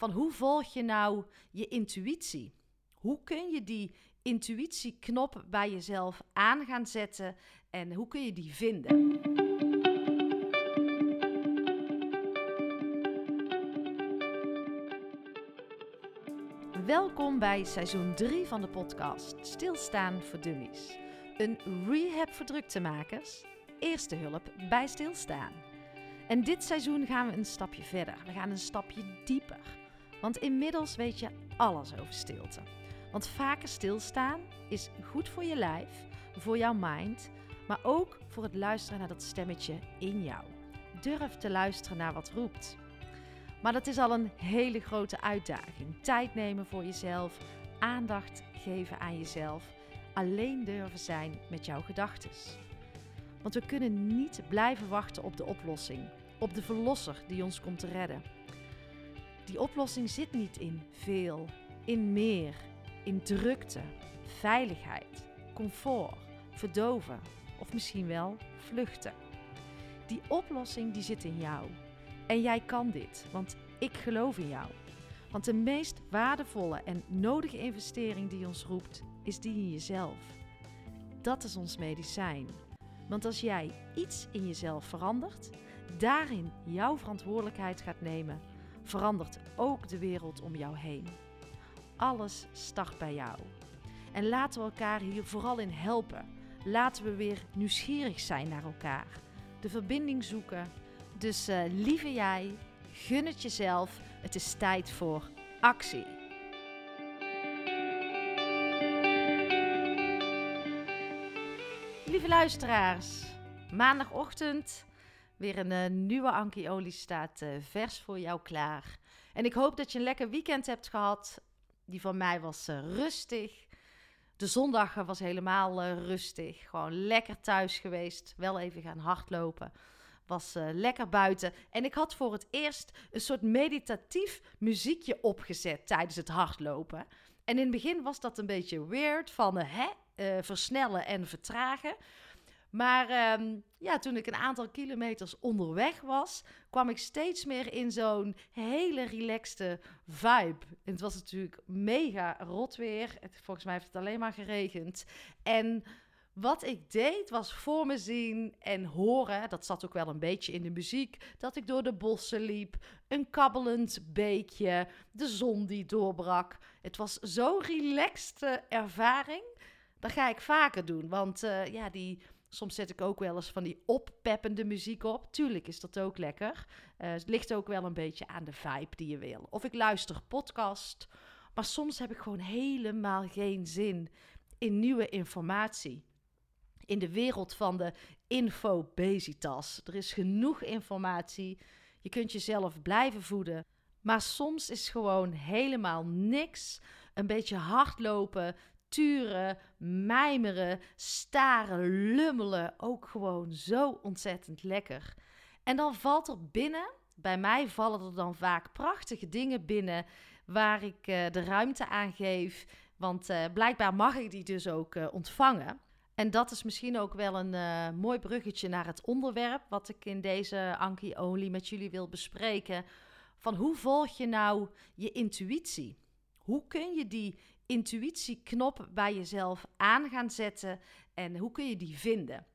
van hoe volg je nou je intuïtie? Hoe kun je die intuïtieknop bij jezelf aan gaan zetten en hoe kun je die vinden? Welkom bij seizoen 3 van de podcast Stilstaan voor Dummies. Een rehab voor druktemakers, eerste hulp bij stilstaan. En dit seizoen gaan we een stapje verder. We gaan een stapje dieper. Want inmiddels weet je alles over stilte. Want vaker stilstaan is goed voor je lijf, voor jouw mind, maar ook voor het luisteren naar dat stemmetje in jou. Durf te luisteren naar wat roept. Maar dat is al een hele grote uitdaging. Tijd nemen voor jezelf, aandacht geven aan jezelf, alleen durven zijn met jouw gedachten. Want we kunnen niet blijven wachten op de oplossing, op de verlosser die ons komt te redden. Die oplossing zit niet in veel, in meer, in drukte, veiligheid, comfort, verdoven of misschien wel vluchten. Die oplossing die zit in jou. En jij kan dit, want ik geloof in jou. Want de meest waardevolle en nodige investering die ons roept, is die in jezelf. Dat is ons medicijn. Want als jij iets in jezelf verandert, daarin jouw verantwoordelijkheid gaat nemen, verandert ook de wereld om jou heen. Alles start bij jou. En laten we elkaar hier vooral in helpen. Laten we weer nieuwsgierig zijn naar elkaar. De verbinding zoeken. Dus uh, lieve jij, gun het jezelf. Het is tijd voor actie. Lieve luisteraars, maandagochtend Weer een uh, nieuwe Anki-olie staat uh, vers voor jou klaar. En ik hoop dat je een lekker weekend hebt gehad. Die van mij was uh, rustig. De zondag was helemaal rustig. Gewoon lekker thuis geweest. Wel even gaan hardlopen. Was lekker buiten. En ik had voor het eerst een soort meditatief muziekje opgezet tijdens het hardlopen. En in het begin was dat een beetje weird van hè, versnellen en vertragen. Maar ehm, ja, toen ik een aantal kilometers onderweg was, kwam ik steeds meer in zo'n hele relaxte vibe. En het was natuurlijk mega rot weer. volgens mij heeft het alleen maar geregend. En wat ik deed was voor me zien en horen, dat zat ook wel een beetje in de muziek, dat ik door de bossen liep, een kabbelend beekje, de zon die doorbrak. Het was zo'n relaxte ervaring. Dat ga ik vaker doen, want uh, ja, die Soms zet ik ook wel eens van die oppeppende muziek op. Tuurlijk is dat ook lekker. Uh, het ligt ook wel een beetje aan de vibe die je wil. Of ik luister podcast. Maar soms heb ik gewoon helemaal geen zin in nieuwe informatie. In de wereld van de infobesitas. Er is genoeg informatie. Je kunt jezelf blijven voeden. Maar soms is gewoon helemaal niks. Een beetje hardlopen, turen, mijmeren, staren, lummelen ook gewoon zo ontzettend lekker. En dan valt er binnen, bij mij vallen er dan vaak prachtige dingen binnen waar ik uh, de ruimte aan geef. Want uh, blijkbaar mag ik die dus ook uh, ontvangen. En dat is misschien ook wel een mooi bruggetje naar het onderwerp wat ik in deze Anki Only met jullie wil bespreken. Van hoe volg je nou je intuïtie? Hoe kun je die intuïtieknop bij jezelf aan gaan zetten en hoe kun je die vinden?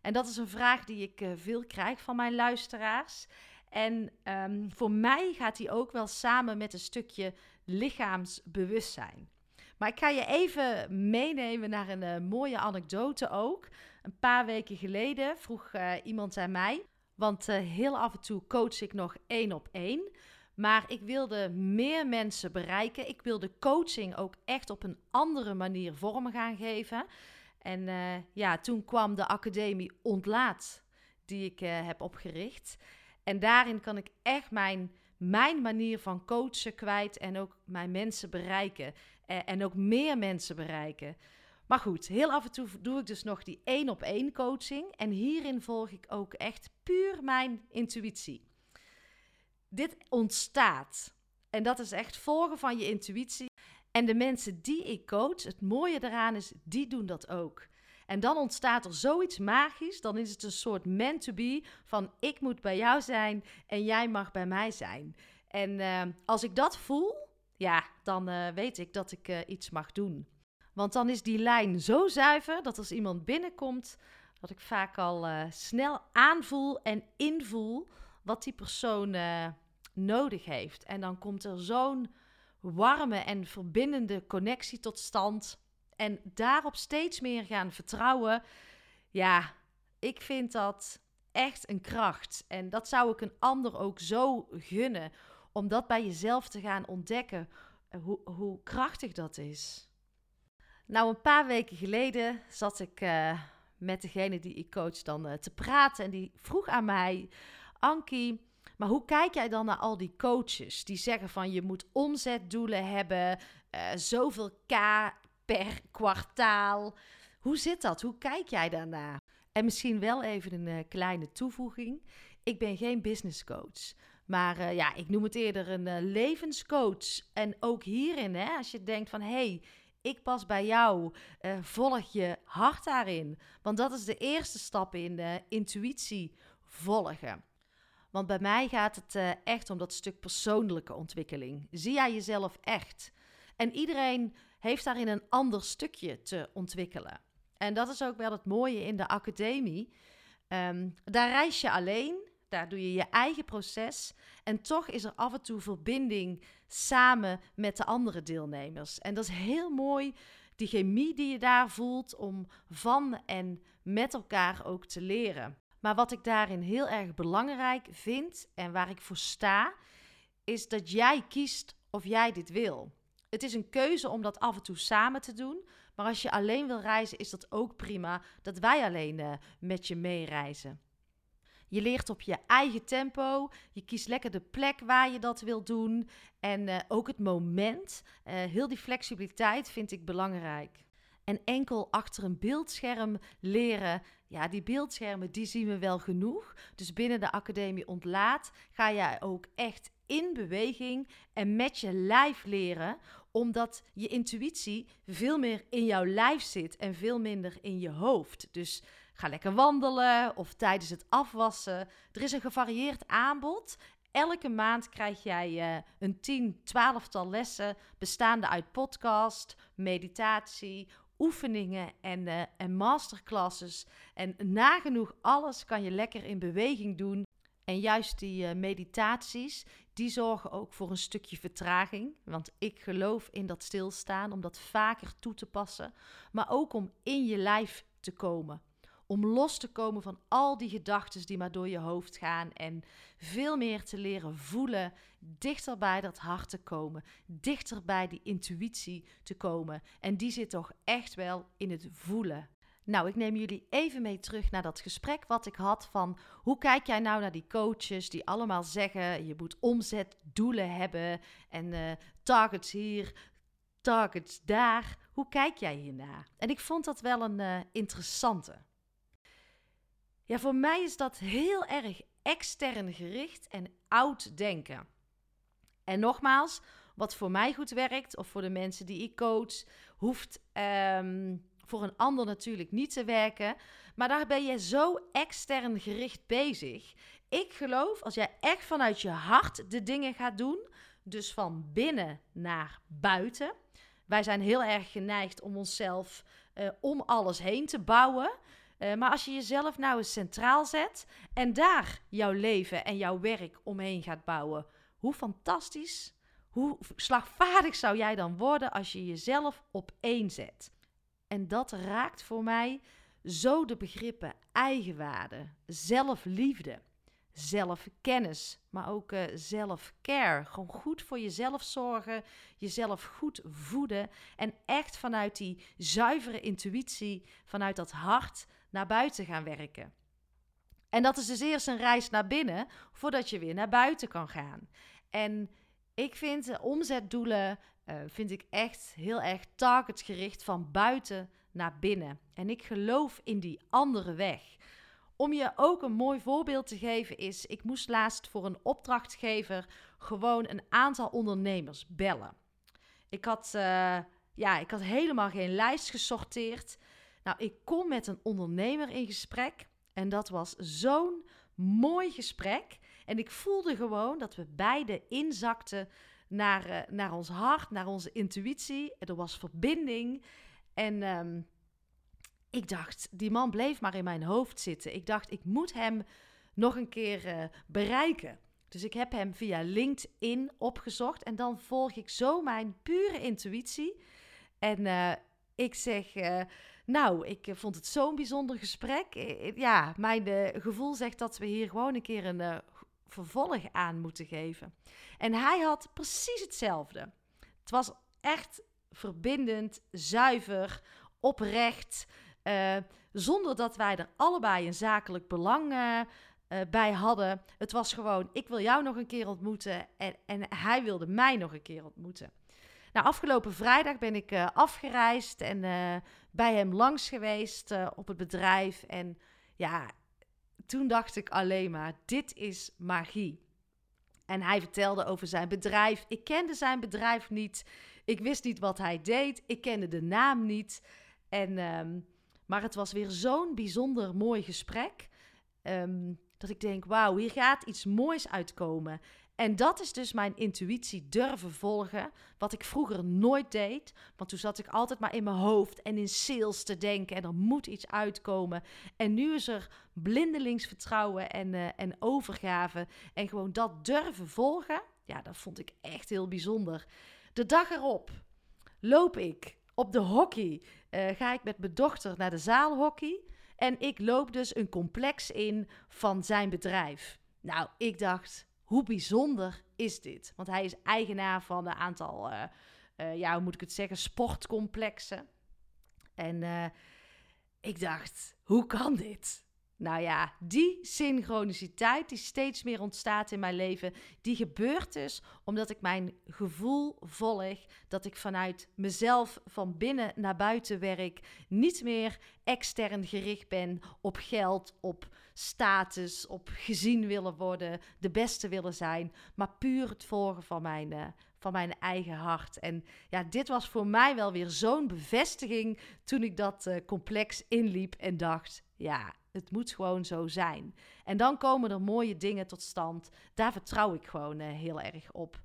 En dat is een vraag die ik uh, veel krijg van mijn luisteraars. En um, voor mij gaat die ook wel samen met een stukje lichaamsbewustzijn. Maar ik ga je even meenemen naar een uh, mooie anekdote ook. Een paar weken geleden vroeg uh, iemand aan mij, want heel af en toe coach ik nog één op één. Maar ik wilde meer mensen bereiken. Ik wilde coaching ook echt op een andere manier vorm gaan geven. En uh, ja, toen kwam de academie Ontlaat, die ik uh, heb opgericht. En daarin kan ik echt mijn, mijn manier van coachen kwijt en ook mijn mensen bereiken. Uh, en ook meer mensen bereiken. Maar goed, heel af en toe doe ik dus nog die één op één coaching. En hierin volg ik ook echt puur mijn intuïtie dit ontstaat. En dat is echt volgen van je intuïtie. En de mensen die ik coach, het mooie eraan is, die doen dat ook. En dan ontstaat er zoiets magisch. Dan is het een soort meant to be van ik moet bij jou zijn en jij mag bij mij zijn. En eh, als ik dat voel, ja, dan eh, weet ik dat ik eh, iets mag doen. Want dan is die lijn zo zuiver dat als iemand binnenkomt, dat ik vaak al snel aanvoel en invoel wat die persoon nodig heeft. En dan komt er zo'n warme en verbindende connectie tot stand. En daarop steeds meer gaan vertrouwen. Ja, ik vind dat echt een kracht. En dat zou ik een ander ook zo gunnen. Om dat bij jezelf te gaan ontdekken. Eh, hoe, hoe krachtig dat is. Nou, een paar weken geleden zat ik uh, met degene die ik coach dan te praten. En die vroeg aan mij: Ankie, maar hoe kijk jij dan naar al die coaches die zeggen van je moet omzetdoelen hebben, uh, zoveel K per kwartaal? Hoe zit dat? Hoe kijk jij daarnaar? En misschien wel even een uh, kleine toevoeging. Ik ben geen business coach. Maar uh, ja, ik noem het eerder een levenscoach. En ook hierin, hè, als je denkt van hé, hey, ik pas bij jou, volg je hart daarin. Want dat is de eerste stap in intuïtie volgen. Want bij mij gaat het uh, echt om dat stuk persoonlijke ontwikkeling. Zie jij jezelf echt? En iedereen heeft daarin een ander stukje te ontwikkelen. En dat is ook wel het mooie in de academie. Um, daar reis je alleen, daar doe je je eigen proces. En toch is er af en toe verbinding samen met de andere deelnemers. En dat is heel mooi, die chemie die je daar voelt om van en met elkaar ook te leren. Maar wat ik daarin heel erg belangrijk vind en waar ik voor sta, is dat jij kiest of jij dit wil. Het is een keuze om dat af en toe samen te doen. Maar als je alleen wil reizen, is dat ook prima dat wij alleen uh, met je meereizen. Je leert op je eigen tempo. Je kiest lekker de plek waar je dat wil doen. En uh, ook het moment. Uh, heel die flexibiliteit vind ik belangrijk. En enkel achter een beeldscherm leren, ja, die beeldschermen die zien we wel genoeg. Dus binnen de academie ontlaat ga jij ook echt in beweging en met je lijf leren, omdat je intuïtie veel meer in jouw lijf zit en veel minder in je hoofd. Dus ga lekker wandelen of tijdens het afwassen. Er is een gevarieerd aanbod. Elke maand krijg jij uh, een 10, 12-tal lessen bestaande uit podcast, meditatie, oefeningen en, uh, en masterclasses. En nagenoeg alles kan je lekker in beweging doen. En juist die uh, meditaties, die zorgen ook voor een stukje vertraging. Want ik geloof in dat stilstaan, om dat vaker toe te passen. Maar ook om in je lijf te komen om los te komen van al die gedachten die maar door je hoofd gaan en veel meer te leren voelen, dichter bij dat hart te komen, dichter bij die intuïtie te komen. En die zit toch echt wel in het voelen. Nou, ik neem jullie even mee terug naar dat gesprek wat ik had van hoe kijk jij nou naar die coaches die allemaal zeggen je moet omzetdoelen hebben en uh, targets hier, targets daar. Hoe kijk jij hiernaar? En ik vond dat wel een uh, interessante. Ja, voor mij is dat heel erg extern gericht en oud denken. En nogmaals, wat voor mij goed werkt, of voor de mensen die ik coach, hoeft um, voor een ander natuurlijk niet te werken. Maar daar ben je zo extern gericht bezig. Ik geloof, als jij echt vanuit je hart de dingen gaat doen, dus van binnen naar buiten. Wij zijn heel erg geneigd om onszelf uh, om alles heen te bouwen. Uh, maar als je jezelf nou eens centraal zet en daar jouw leven en jouw werk omheen gaat bouwen, hoe fantastisch, hoe slagvaardig zou jij dan worden als je jezelf op één zet? En dat raakt voor mij zo de begrippen eigenwaarde, zelfliefde, zelfkennis, maar ook uh, zelfcare. Gewoon goed voor jezelf zorgen, jezelf goed voeden en echt vanuit die zuivere intuïtie, vanuit dat hart naar buiten gaan werken. En dat is dus eerst een reis naar binnen voordat je weer naar buiten kan gaan. En ik vind omzetdoelen uh, vind ik echt heel erg targetgericht van buiten naar binnen. En ik geloof in die andere weg. Om je ook een mooi voorbeeld te geven is, ik moest laatst voor een opdrachtgever gewoon een aantal ondernemers bellen. Ik had, uh, ja, ik had helemaal geen lijst gesorteerd. Nou, ik kom met een ondernemer in gesprek en dat was zo'n mooi gesprek. En ik voelde gewoon dat we beide inzakten naar, uh, naar ons hart, naar onze intuïtie. Er was verbinding. En um, ik dacht, die man bleef maar in mijn hoofd zitten. Ik dacht, ik moet hem nog een keer uh, bereiken. Dus ik heb hem via LinkedIn opgezocht. En dan volg ik zo mijn pure intuïtie. En uh, ik zeg, uh, nou, ik vond het zo'n bijzonder gesprek. Ja, mijn gevoel zegt dat we hier gewoon een keer een vervolg aan moeten geven. En hij had precies hetzelfde. Het was echt verbindend, zuiver, oprecht. Zonder dat wij er allebei een zakelijk belang bij hadden. Het was gewoon, ik wil jou nog een keer ontmoeten en, en hij wilde mij nog een keer ontmoeten. Nou, afgelopen vrijdag ben ik afgereisd en bij hem langs geweest op het bedrijf. En ja, toen dacht ik alleen maar, dit is magie. En hij vertelde over zijn bedrijf. Ik kende zijn bedrijf niet. Ik wist niet wat hij deed. Ik kende de naam niet. En, um, maar het was weer zo'n bijzonder mooi gesprek. Um, dat ik denk, wauw, hier gaat iets moois uitkomen. En dat is dus mijn intuïtie durven volgen. Wat ik vroeger nooit deed. Want toen zat ik altijd maar in mijn hoofd en in sales te denken. En er moet iets uitkomen. En nu is er blindelings vertrouwen en, uh, en overgave. En gewoon dat durven volgen. Ja, dat vond ik echt heel bijzonder. De dag erop loop ik op de hockey. Uh, ga ik met mijn dochter naar de zaalhockey. En ik loop dus een complex in van zijn bedrijf. Nou, ik dacht, hoe bijzonder is dit? Want hij is eigenaar van een aantal, uh, uh, ja, hoe moet ik het zeggen, sportcomplexen. En uh, ik dacht, hoe kan dit? Nou ja, die synchroniciteit die steeds meer ontstaat in mijn leven, die gebeurt dus omdat ik mijn gevoel volg, dat ik vanuit mezelf van binnen naar buiten werk, niet meer extern gericht ben op geld, op status, op gezien willen worden, de beste willen zijn, maar puur het volgen van mijn, uh, van mijn eigen hart. En ja, dit was voor mij wel weer zo'n bevestiging toen ik dat uh, complex inliep en dacht, ja, het moet gewoon zo zijn. En dan komen er mooie dingen tot stand. Daar vertrouw ik gewoon uh, heel erg op.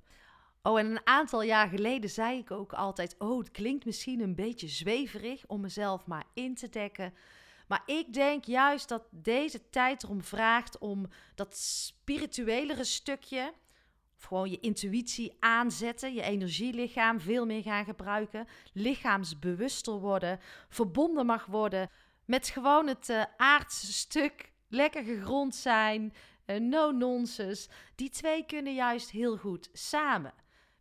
Oh, en een aantal jaar geleden zei ik ook altijd: Oh, het klinkt misschien een beetje zweverig om mezelf maar in te dekken. Maar ik denk juist dat deze tijd erom vraagt om dat spirituelere stukje, of gewoon je intuïtie aanzetten, je energielichaam veel meer gaan gebruiken, lichaamsbewuster worden, verbonden mag worden met gewoon het uh, aardse stuk, lekker gegrond zijn, uh, no nonsense. Die twee kunnen juist heel goed samen.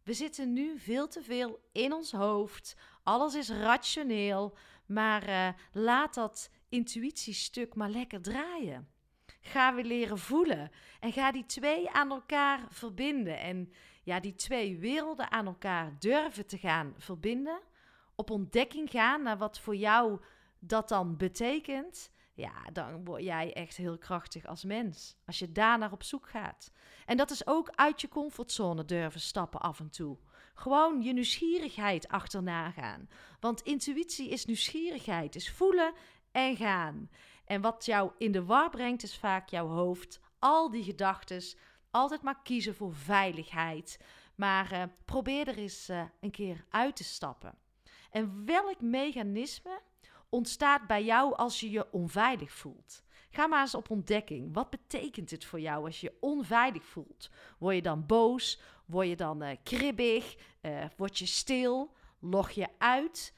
We zitten nu veel te veel in ons hoofd. Alles is rationeel. Maar uh, laat dat intuïtiestuk maar lekker draaien. Ga weer leren voelen. En ga die twee aan elkaar verbinden. En ja, die twee werelden aan elkaar durven te gaan verbinden. Op ontdekking gaan naar wat voor jou dat dan betekent. Ja, dan word jij echt heel krachtig als mens. Als je daar naar op zoek gaat. En dat is ook uit je comfortzone durven stappen af en toe. Gewoon je nieuwsgierigheid achterna gaan. Want intuïtie is nieuwsgierigheid, is voelen en gaan. En wat jou in de war brengt, is vaak jouw hoofd. Al die gedachten. Altijd maar kiezen voor veiligheid. Maar uh, probeer er eens uh, een keer uit te stappen. En welk mechanisme ontstaat bij jou als je je onveilig voelt? Ga maar eens op ontdekking. Wat betekent het voor jou als je onveilig voelt? Word je dan boos? Word je dan uh, kribbig? word je stil? Log je uit?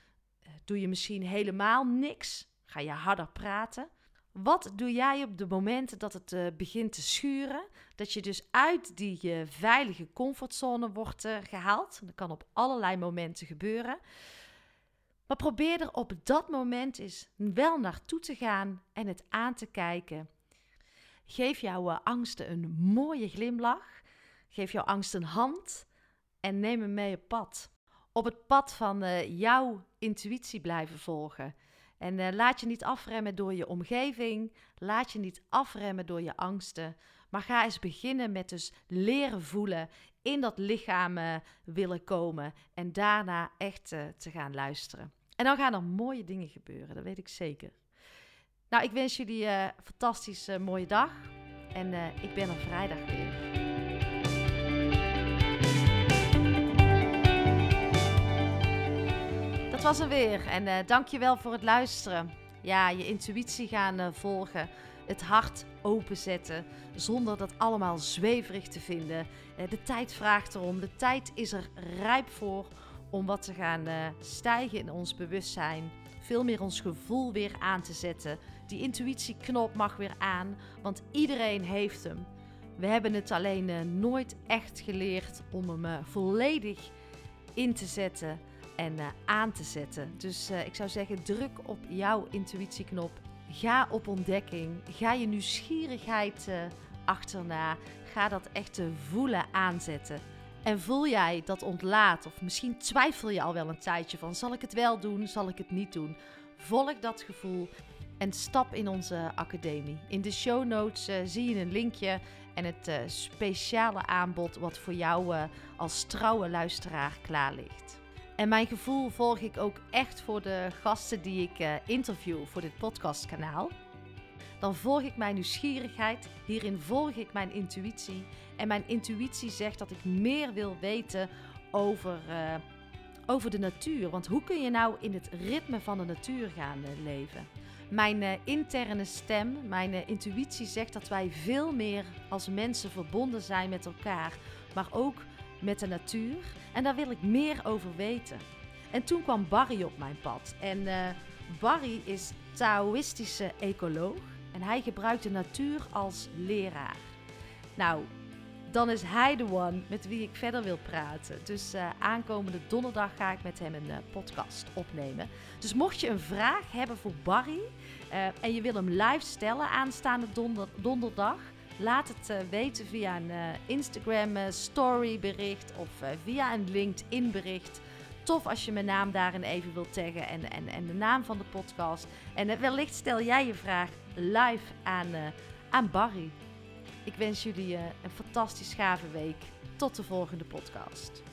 doe je misschien helemaal niks? Ga je harder praten? Wat doe jij op de momenten dat het begint te schuren? Dat je dus uit die veilige comfortzone wordt gehaald. Dat kan op allerlei momenten gebeuren. Maar probeer er op dat moment eens wel naartoe te gaan en het aan te kijken. Geef jouw angsten een mooie glimlach. Geef jouw angst een hand en neem hem mee op pad. Op het pad van jouw intuïtie blijven volgen. En uh, laat je niet afremmen door je omgeving. Laat je niet afremmen door je angsten. Maar ga eens beginnen met dus leren voelen. In dat lichaam willen komen. En daarna echt te gaan luisteren. En dan gaan er mooie dingen gebeuren. Dat weet ik zeker. Nou, ik wens jullie een fantastische mooie dag. En ik ben er vrijdag weer. Dat was er weer. En uh, dankjewel voor het luisteren. Ja, je intuïtie gaan volgen het hart openzetten zonder dat allemaal zweverig te vinden. Eh, de tijd vraagt erom, de tijd is er rijp voor om wat te gaan eh, stijgen in ons bewustzijn. Veel meer ons gevoel weer aan te zetten. Die intuïtieknop mag weer aan, want iedereen heeft hem. We hebben het alleen uh, nooit echt geleerd om hem uh, volledig in te zetten en aan te zetten. Dus ik zou zeggen, druk op jouw intuïtieknop Ga op ontdekking. Ga je nieuwsgierigheid achterna. Ga dat echte voelen aanzetten. En voel jij dat ontlaat, of misschien twijfel je al wel een tijdje van: zal ik het wel doen, zal ik het niet doen? Volg dat gevoel en stap in onze academie. In de show notes uh, zie je een linkje en het uh, speciale aanbod wat voor jou als trouwe luisteraar klaar ligt. En mijn gevoel volg ik ook echt voor de gasten die ik interview voor dit podcastkanaal. Dan volg ik mijn nieuwsgierigheid, hierin volg ik mijn intuïtie. En mijn intuïtie zegt dat ik meer wil weten over, uh, over de natuur. Want hoe kun je nou in het ritme van de natuur gaan uh, leven? Mijn uh, interne stem, mijn intuïtie zegt dat wij veel meer als mensen verbonden zijn met elkaar. Maar ook met de natuur. En daar wil ik meer over weten. En toen kwam Barry op mijn pad. En Barry is Taoïstische ecoloog. En hij gebruikt de natuur als leraar. Nou, dan is hij de one met wie ik verder wil praten. Dus uh, aankomende donderdag ga ik met hem een uh, podcast opnemen. Dus mocht je een vraag hebben voor Barry en je wil hem live stellen aanstaande donder donderdag, Laat het weten via een Instagram story bericht of via een LinkedIn bericht. Tof als je mijn naam daarin even wilt taggen en, en, en de naam van de podcast. En wellicht stel jij je vraag live aan, aan Barry. Ik wens jullie een fantastisch gave week. Tot de volgende podcast.